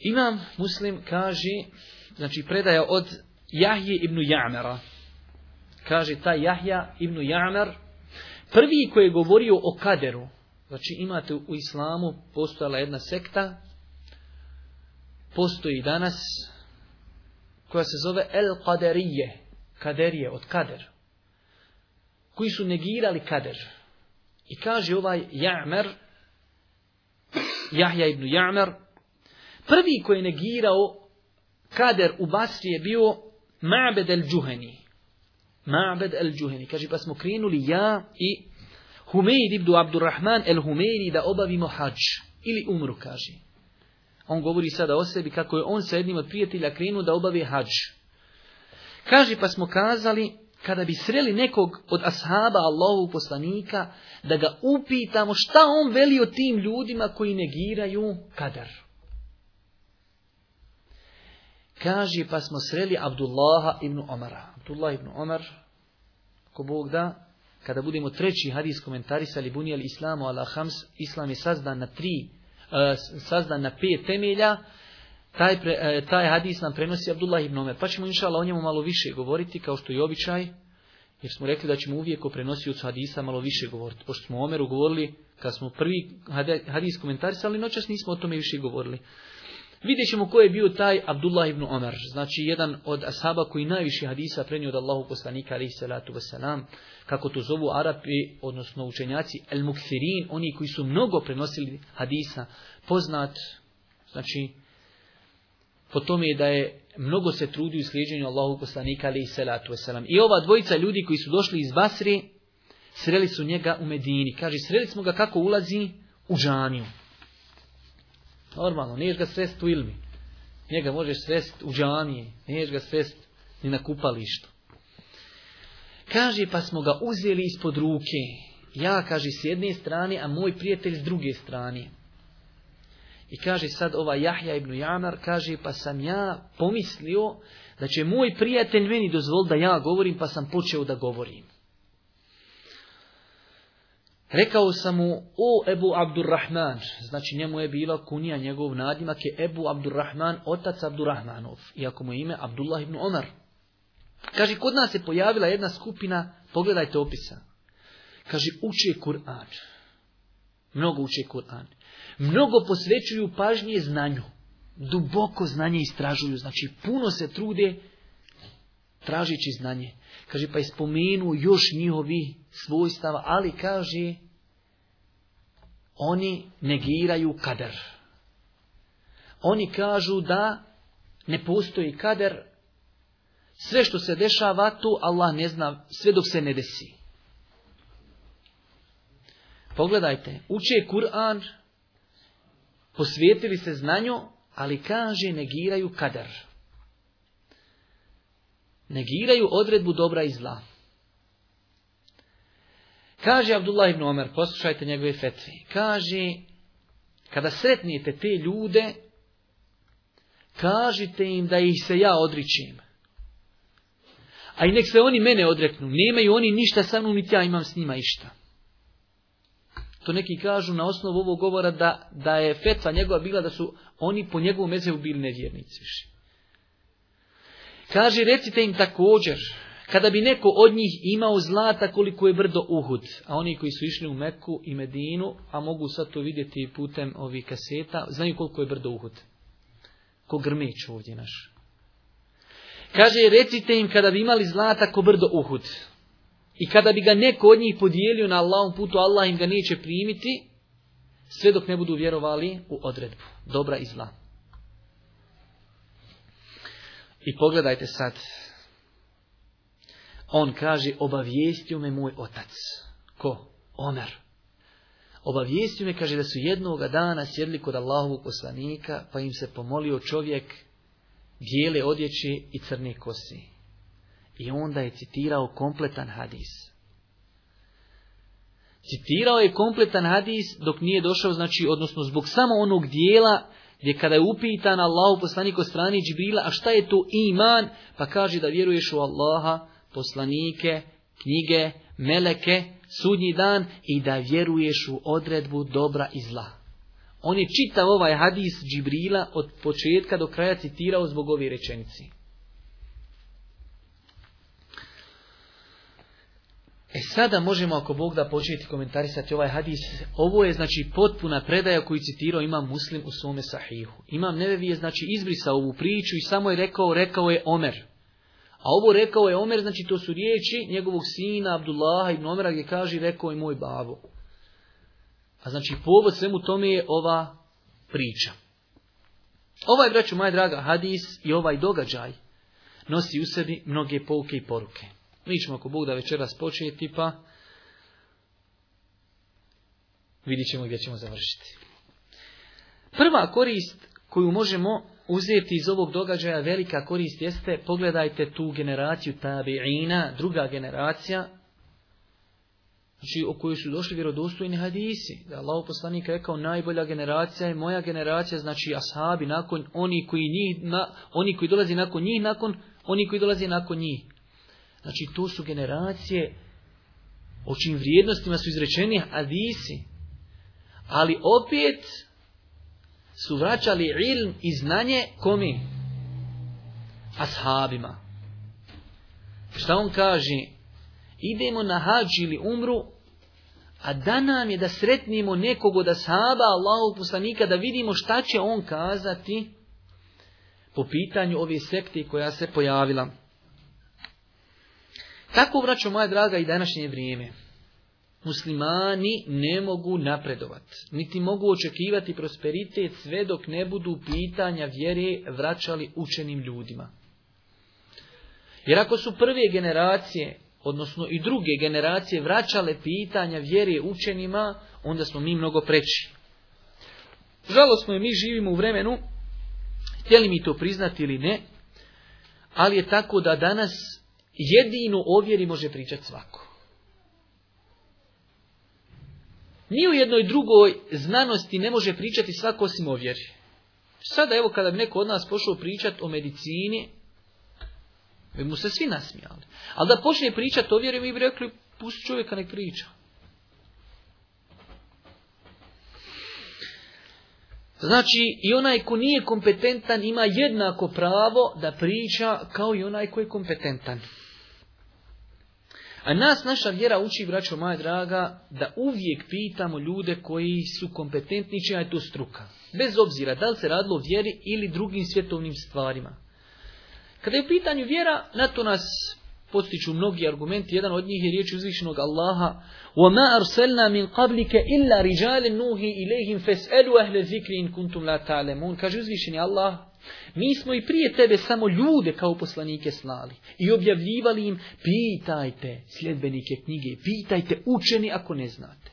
Imam muslim kaže, znači predaja od Jahje ibn Jamera. Kaže taj Jahja ibn Jamer, prvi koji je govorio o kaderu, znači imate u islamu postojala jedna sekta, postoji danas, koja se zove El Kaderije, kaderije od kader, koji su negirali kader. I kaže ovaj Jamer, Jahja ibn Jamer, Prvi koji je negirao kader u Basri je bio Ma'bed el-đuheni. Ma'bed el-đuheni. Kaže, pa smo krenuli ja i Humeid ibn Abdurrahman el-Humeidi da obavimo hađ. Ili umru, kaže. On govori sada o sebi kako je on sa jednim od prijatelja krenuo da obave hađ. Kaže, pa smo kazali, kada bi sreli nekog od ashaba Allahu poslanika, da ga upitamo šta on veli o tim ljudima koji negiraju kadar. Kaže, pa smo sreli Abdullaha ibn Omara. Abdullah ibn Omar, ko Bog da, kada budemo treći hadis komentarisali bunijel islamu ala hams, islam je sazdan na tri, e, sazdan na pet temelja, taj, pre, e, taj hadis nam prenosi Abdullah ibn Omar Pa ćemo inšala o njemu malo više govoriti, kao što je običaj, jer smo rekli da ćemo uvijek o prenosiocu hadisa malo više govoriti. Pošto smo o Omeru govorili, kad smo prvi hadis komentarisali, noćas nismo o tome više govorili. Vidjet ćemo ko je bio taj Abdullah ibn Omer, znači jedan od ashaba koji najviše hadisa prenio od Allahu poslanika alaihi salatu wasalam, kako to zovu Arapi, odnosno učenjaci el mukfirin, oni koji su mnogo prenosili hadisa, poznat, znači, po tome je da je mnogo se trudio u sliđenju Allahu poslanika i salatu wasalam. I ova dvojica ljudi koji su došli iz Basri, sreli su njega u Medini. Kaže, sreli smo ga kako ulazi u Džaniju. Normalno, niješ ga svesti u ilmi. Njega možeš svest u džanije, niješ ga svesti ni na kupalištu. Kaže, pa smo ga uzeli ispod ruke. Ja, kaže, s jedne strane, a moj prijatelj s druge strane. I kaže sad ova Jahja ibn Janar, kaže, pa sam ja pomislio da će moj prijatelj meni dozvoliti da ja govorim, pa sam počeo da govorim. Rekao sam mu, o Ebu Abdurrahman, znači njemu je bila kunija njegov nadimak je Ebu Abdurrahman, otac Abdurrahmanov, iako mu je ime Abdullah ibn Omar. Kaže, kod nas je pojavila jedna skupina, pogledajte opisa. Kaže, uče Kur'an. Mnogo uče Kur'an. Mnogo posvećuju pažnje znanju. Duboko znanje istražuju. Znači, puno se trude tražići znanje. Kaže, pa ispomenu još njihovi svojstava, ali kaže, oni negiraju kader. Oni kažu da ne postoji kader, sve što se dešava tu, Allah ne zna, sve dok se ne desi. Pogledajte, uče Kur'an, posvijetili se znanju, ali kaže negiraju kader negiraju odredbu dobra i zla. Kaže Abdullah ibn Omer, poslušajte njegove fetve, kaže, kada sretnijete te ljude, kažite im da ih se ja odričim. A i nek se oni mene odreknu, nemaju oni ništa sa mnom, niti ja imam s njima išta. To neki kažu na osnovu ovog govora da, da je fetva njegova bila da su oni po njegovom mezevu bili nevjernici više. Kaže, recite im također, kada bi neko od njih imao zlata koliko je brdo Uhud, a oni koji su išli u Meku i Medinu, a mogu sad to vidjeti putem ovih kaseta, znaju koliko je brdo Uhud. Ko grmeć ovdje naš. Kaže, recite im kada bi imali zlata ko brdo Uhud. I kada bi ga neko od njih podijelio na Allahom putu, Allah im ga neće primiti, sve dok ne budu vjerovali u odredbu, dobra i zla. I pogledajte sad. On kaže, obavijestio me moj otac. Ko? Omer. Obavijestio me, kaže, da su jednoga dana sjedli kod Allahovog poslanika, pa im se pomolio čovjek bijele odjeće i crne kosi. I onda je citirao kompletan hadis. Citirao je kompletan hadis dok nije došao, znači, odnosno zbog samo onog dijela gdje kada je upitan Allahu poslanik od strani Džibrila, a šta je to iman? Pa kaže da vjeruješ u Allaha, poslanike, knjige, meleke, sudnji dan i da vjeruješ u odredbu dobra i zla. On je čitav ovaj hadis Džibrila od početka do kraja citirao zbog ove rečenice. E sada možemo, ako Bog da, početi komentarisati ovaj hadis. Ovo je, znači, potpuna predaja koju citirao imam muslim u svome sahihu. Imam Nevevi je, znači, izbrisao ovu priču i samo je rekao, rekao je Omer. A ovo rekao je Omer, znači, to su riječi njegovog sina Abdullaha ibn Omera gdje kaže, rekao je moj babo. A znači, povod svemu tome je ova priča. Ovaj, braću, moja draga, hadis i ovaj događaj nosi u sebi mnoge pouke i poruke. Mi ćemo ako Bog da večeras početi pa vidit ćemo gdje ćemo završiti. Prva korist koju možemo uzeti iz ovog događaja, velika korist jeste, pogledajte tu generaciju tabi'ina, druga generacija, znači o kojoj su došli vjerodostojni hadisi. Da Allah poslanik rekao najbolja generacija je moja generacija, znači ashabi nakon oni koji njih, oni koji dolazi nakon njih, nakon oni koji dolazi nakon njih. Znači, to su generacije o čim vrijednostima su izrečeni hadisi. Ali opet su vraćali ilm i znanje komi? Ashabima. Šta on kaže? Idemo na hađ ili umru, a da nam je da sretnimo nekog od ashaba Allahog poslanika, da vidimo šta će on kazati po pitanju ove sekte koja se pojavila. Tako, vraćam, moja draga, i današnje vrijeme. Muslimani ne mogu napredovat. niti mogu očekivati prosperitet sve dok ne budu pitanja vjere vraćali učenim ljudima. Jer ako su prve generacije, odnosno i druge generacije, vraćale pitanja vjere učenima, onda smo mi mnogo preći. Žalosno je, mi živimo u vremenu, htjeli mi to priznati ili ne, ali je tako da danas jedino o vjeri može pričati svako. Ni u jednoj drugoj znanosti ne može pričati svako osim o vjeri. Sada evo kada bi neko od nas pošao pričati o medicini, bi mu se svi nasmijali. Ali da počne pričati o vjeri, mi bi rekli, pusti čovjeka nek priča. Znači, i onaj ko nije kompetentan ima jednako pravo da priča kao i onaj ko je kompetentan. A nas naša vjera uči, braćo moja draga, da uvijek pitamo ljude koji su kompetentni, čija je to struka. Bez obzira da li se radilo o vjeri ili drugim svjetovnim stvarima. Kada je u pitanju vjera, na to nas postiču mnogi argumenti. Jedan od njih je riječ uzvišenog Allaha وَمَا أَرْسَلْنَا مِنْ قَبْلِكَ إِلَّا رِجَالٍ نُوهِ إِلَيْهِمْ فَسْأَلُوا أَهْلَ ذِكْرِ إِنْ كُنْتُمْ لَا تَعْلَمُونَ Kaže uzvišeni Allaha mi smo i prije tebe samo ljude kao poslanike slali i objavljivali im pitajte sljedbenike knjige, pitajte učeni ako ne znate.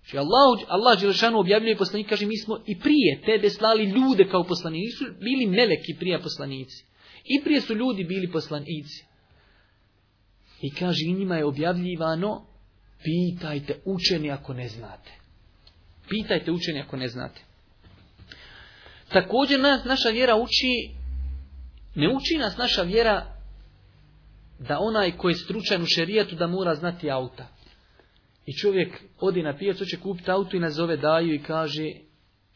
Znači Allah, Allah Đelešanu objavljuje poslanik, kaže mi smo i prije tebe slali ljude kao poslanici, nisu bili meleki prije poslanici. I prije su ljudi bili poslanici. I kaže i njima je objavljivano pitajte učeni ako ne znate. Pitajte učeni ako ne znate. Također nas naša vjera uči, ne uči nas naša vjera da onaj koji je stručan u šerijetu da mora znati auta. I čovjek odi na pijac, hoće kupiti auto i nazove daju i kaže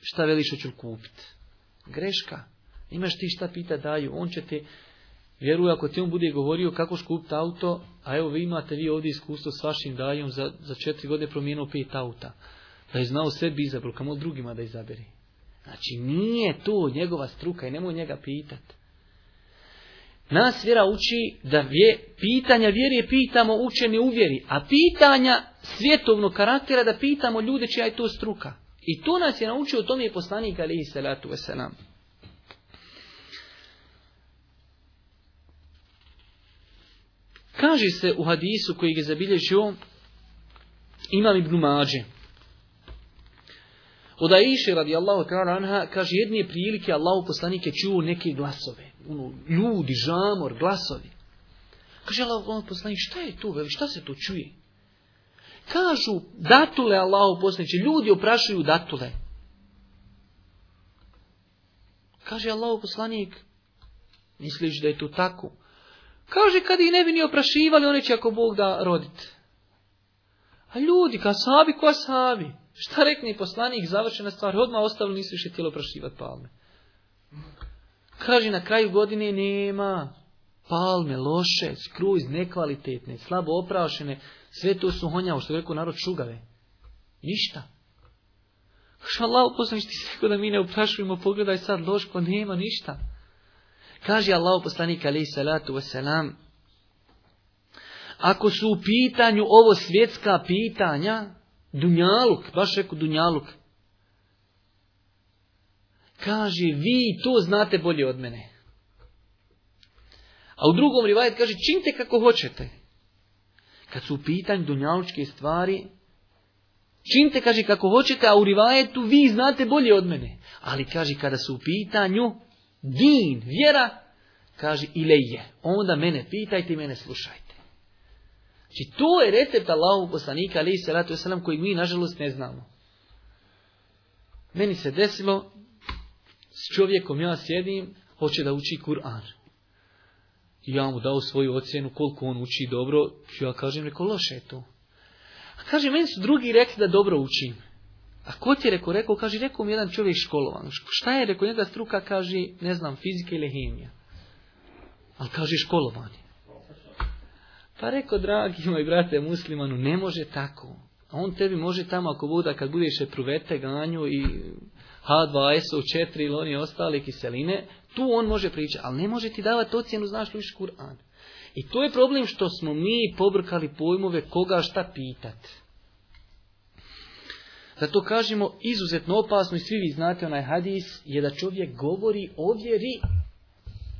šta veliš ću kupiti. Greška. Imaš ti šta pita daju. On će te, vjeruj ako ti on bude govorio kako kupiti auto, a evo vi imate vi ovdje iskustvo s vašim dajom za, za četiri godine promijenuo pet auta. Da je znao bi izabro, kamo drugima da izaberi. Znači nije to njegova struka i nemoj njega pitati. Nas vjera uči da vje, pitanja vjerije pitamo učeni u vjeri, a pitanja svjetovnog karaktera da pitamo ljude čija je to struka. I to nas je naučio, to mi je poslanik Ali salatu Veselam. Kaže se u hadisu koji je zabilježio Imam Ibn Mađe, od Aisha radi ta'ala anha, kaže, jedne prilike Allahu poslanik je čuo neke glasove. Ono, ljudi, žamor, glasovi. Kaže Allahu poslanik, šta je to, šta se to čuje? Kažu, datule Allahu poslanike, ljudi oprašuju datule. Kaže Allahu poslanik, misliš da je to tako? Kaže, kad ih ne bi ni oprašivali, one će ako Bog da roditi. A ljudi, kasabi, kasabi. Šta rekne poslanik, završena stvar, odmah ostalo nisu više htjelo prošivat palme. Kaže, na kraju godine nema palme, loše, skruj, nekvalitetne, slabo oprašene, sve to su honjao, što je rekao narod šugave. Ništa. Kaže, Allah poslanik, ti se da mi ne oprašujemo, pogledaj sad, loško, nema ništa. Kaže Allah poslanik, alaih salatu wasalam, ako su u pitanju ovo svjetska pitanja, Dunjaluk, baš rekao Dunjaluk. Kaže, vi to znate bolje od mene. A u drugom rivajet kaže, činite kako hoćete. Kad su u pitanju dunjalučke stvari, činite, kaže, kako hoćete, a u rivajetu vi znate bolje od mene. Ali, kaže, kada su u pitanju din, vjera, kaže, je. onda mene pitajte i mene slušajte. Znači to je recept Allahu poslanika ali salatu wasalam koji mi nažalost ne znamo. Meni se desilo s čovjekom ja sjedim, hoće da uči Kur'an. I ja mu dao svoju ocjenu koliko on uči dobro, ja kažem reko, loše je to. A kaže meni su drugi rekli da dobro učim. A ko ti je rekao, rekao, kaže, rekao mi jedan čovjek školovan. Šta je rekao, jedna struka kaže, ne znam, fizika ili hemija. Ali kaže školovanje. Pa rekao, dragi moj brate muslimanu, ne može tako. A on tebi može tamo ako voda kad budeš pruvete, ganju i H2SO4 ili oni ostale kiseline, tu on može pričati, ali ne može ti davati ocjenu, znaš li Kur'an. I to je problem što smo mi pobrkali pojmove koga šta pitat. Zato kažemo izuzetno opasno i svi vi znate onaj hadis je da čovjek govori o vjeri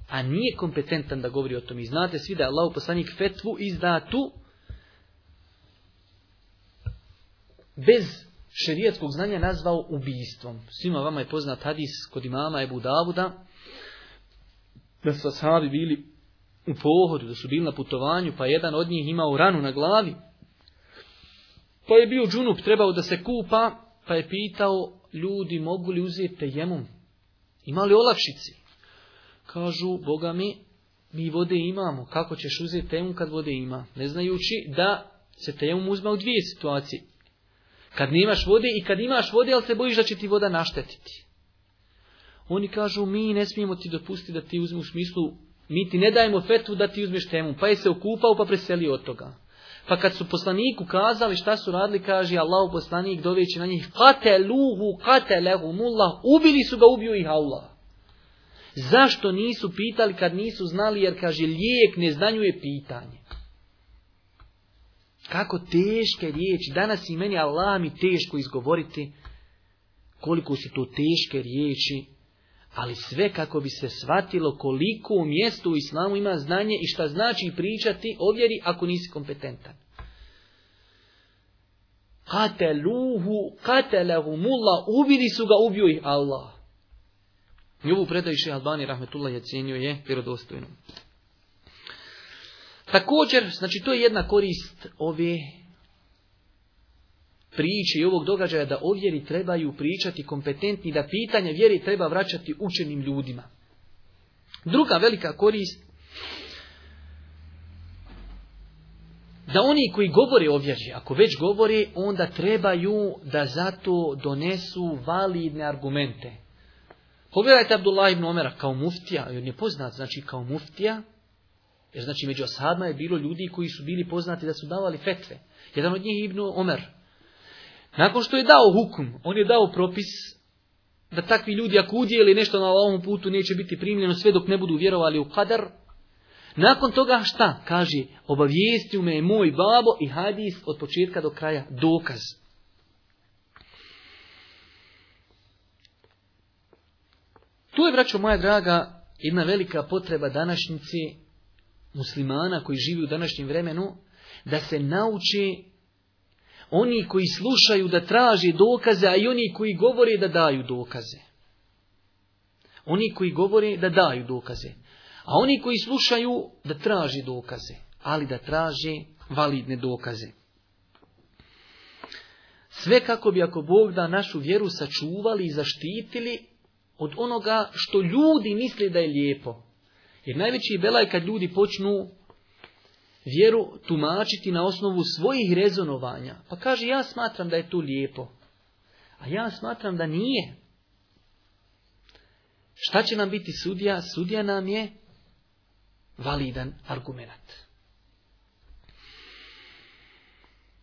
a nije kompetentan da govori o tom. I znate svi da je Allah poslanik fetvu izda tu bez šerijatskog znanja nazvao ubijstvom. Svima vama je poznat hadis kod imama Ebu Davuda da su sahabi bili u pohodu, da su bili na putovanju, pa jedan od njih imao ranu na glavi. Pa je bio džunup, trebao da se kupa, pa je pitao ljudi mogu li uzeti Ima Imali olakšici? Kažu, Boga mi, mi vode imamo. Kako ćeš uzeti temu kad vode ima? Ne znajući da se temu uzme u dvije situacije. Kad imaš vode i kad imaš vode, ali se bojiš da će ti voda naštetiti. Oni kažu, mi ne smijemo ti dopustiti da ti uzmu u smislu, mi ti ne dajemo fetvu da ti uzmeš temu. Pa je se okupao, pa preselio od toga. Pa kad su poslaniku kazali šta su radili, kaže Allahu poslanik doveći na njih, kateluhu, mullah, ubili su ga, ubio ih Allah. Zašto nisu pitali kad nisu znali, jer kaže lijek ne je pitanje. Kako teške riječi, danas i meni Allah mi teško izgovoriti koliko su to teške riječi, ali sve kako bi se shvatilo koliko u mjestu u islamu ima znanje i šta znači pričati o ako nisi kompetentan. Kateluhu, mullah, ubili su ga, ubio ih Allah. I ovu predaju še Albani Rahmetullah je cijenio je vjerodostojno. Također, znači to je jedna korist ove priče i ovog događaja da o trebaju pričati kompetentni, da pitanje vjeri treba vraćati učenim ljudima. Druga velika korist da oni koji govore o vjeri, ako već govore, onda trebaju da zato donesu validne argumente. Pogledajte Abdullah ibn Omera kao muftija, on je poznat, znači kao muftija, jer znači među ashabima je bilo ljudi koji su bili poznati da su davali fetve. Jedan od njih je Ibn Omer. Nakon što je dao hukum, on je dao propis da takvi ljudi ako udjeli nešto na ovom putu neće biti primljeno sve dok ne budu vjerovali u kadar. Nakon toga šta? Kaže, obavijestio me je moj babo i hadis od početka do kraja dokaz. Tu je, braćo moja draga, jedna velika potreba današnjici muslimana koji živi u današnjem vremenu, da se nauči oni koji slušaju da traže dokaze, a i oni koji govore da daju dokaze. Oni koji govore da daju dokaze. A oni koji slušaju da traže dokaze, ali da traže validne dokaze. Sve kako bi ako Bog da našu vjeru sačuvali i zaštitili od onoga što ljudi misle da je lijepo. Jer najveći je je kad ljudi počnu vjeru tumačiti na osnovu svojih rezonovanja. Pa kaže ja smatram da je to lijepo. A ja smatram da nije. Šta će nam biti sudija? Sudija nam je validan argumentat.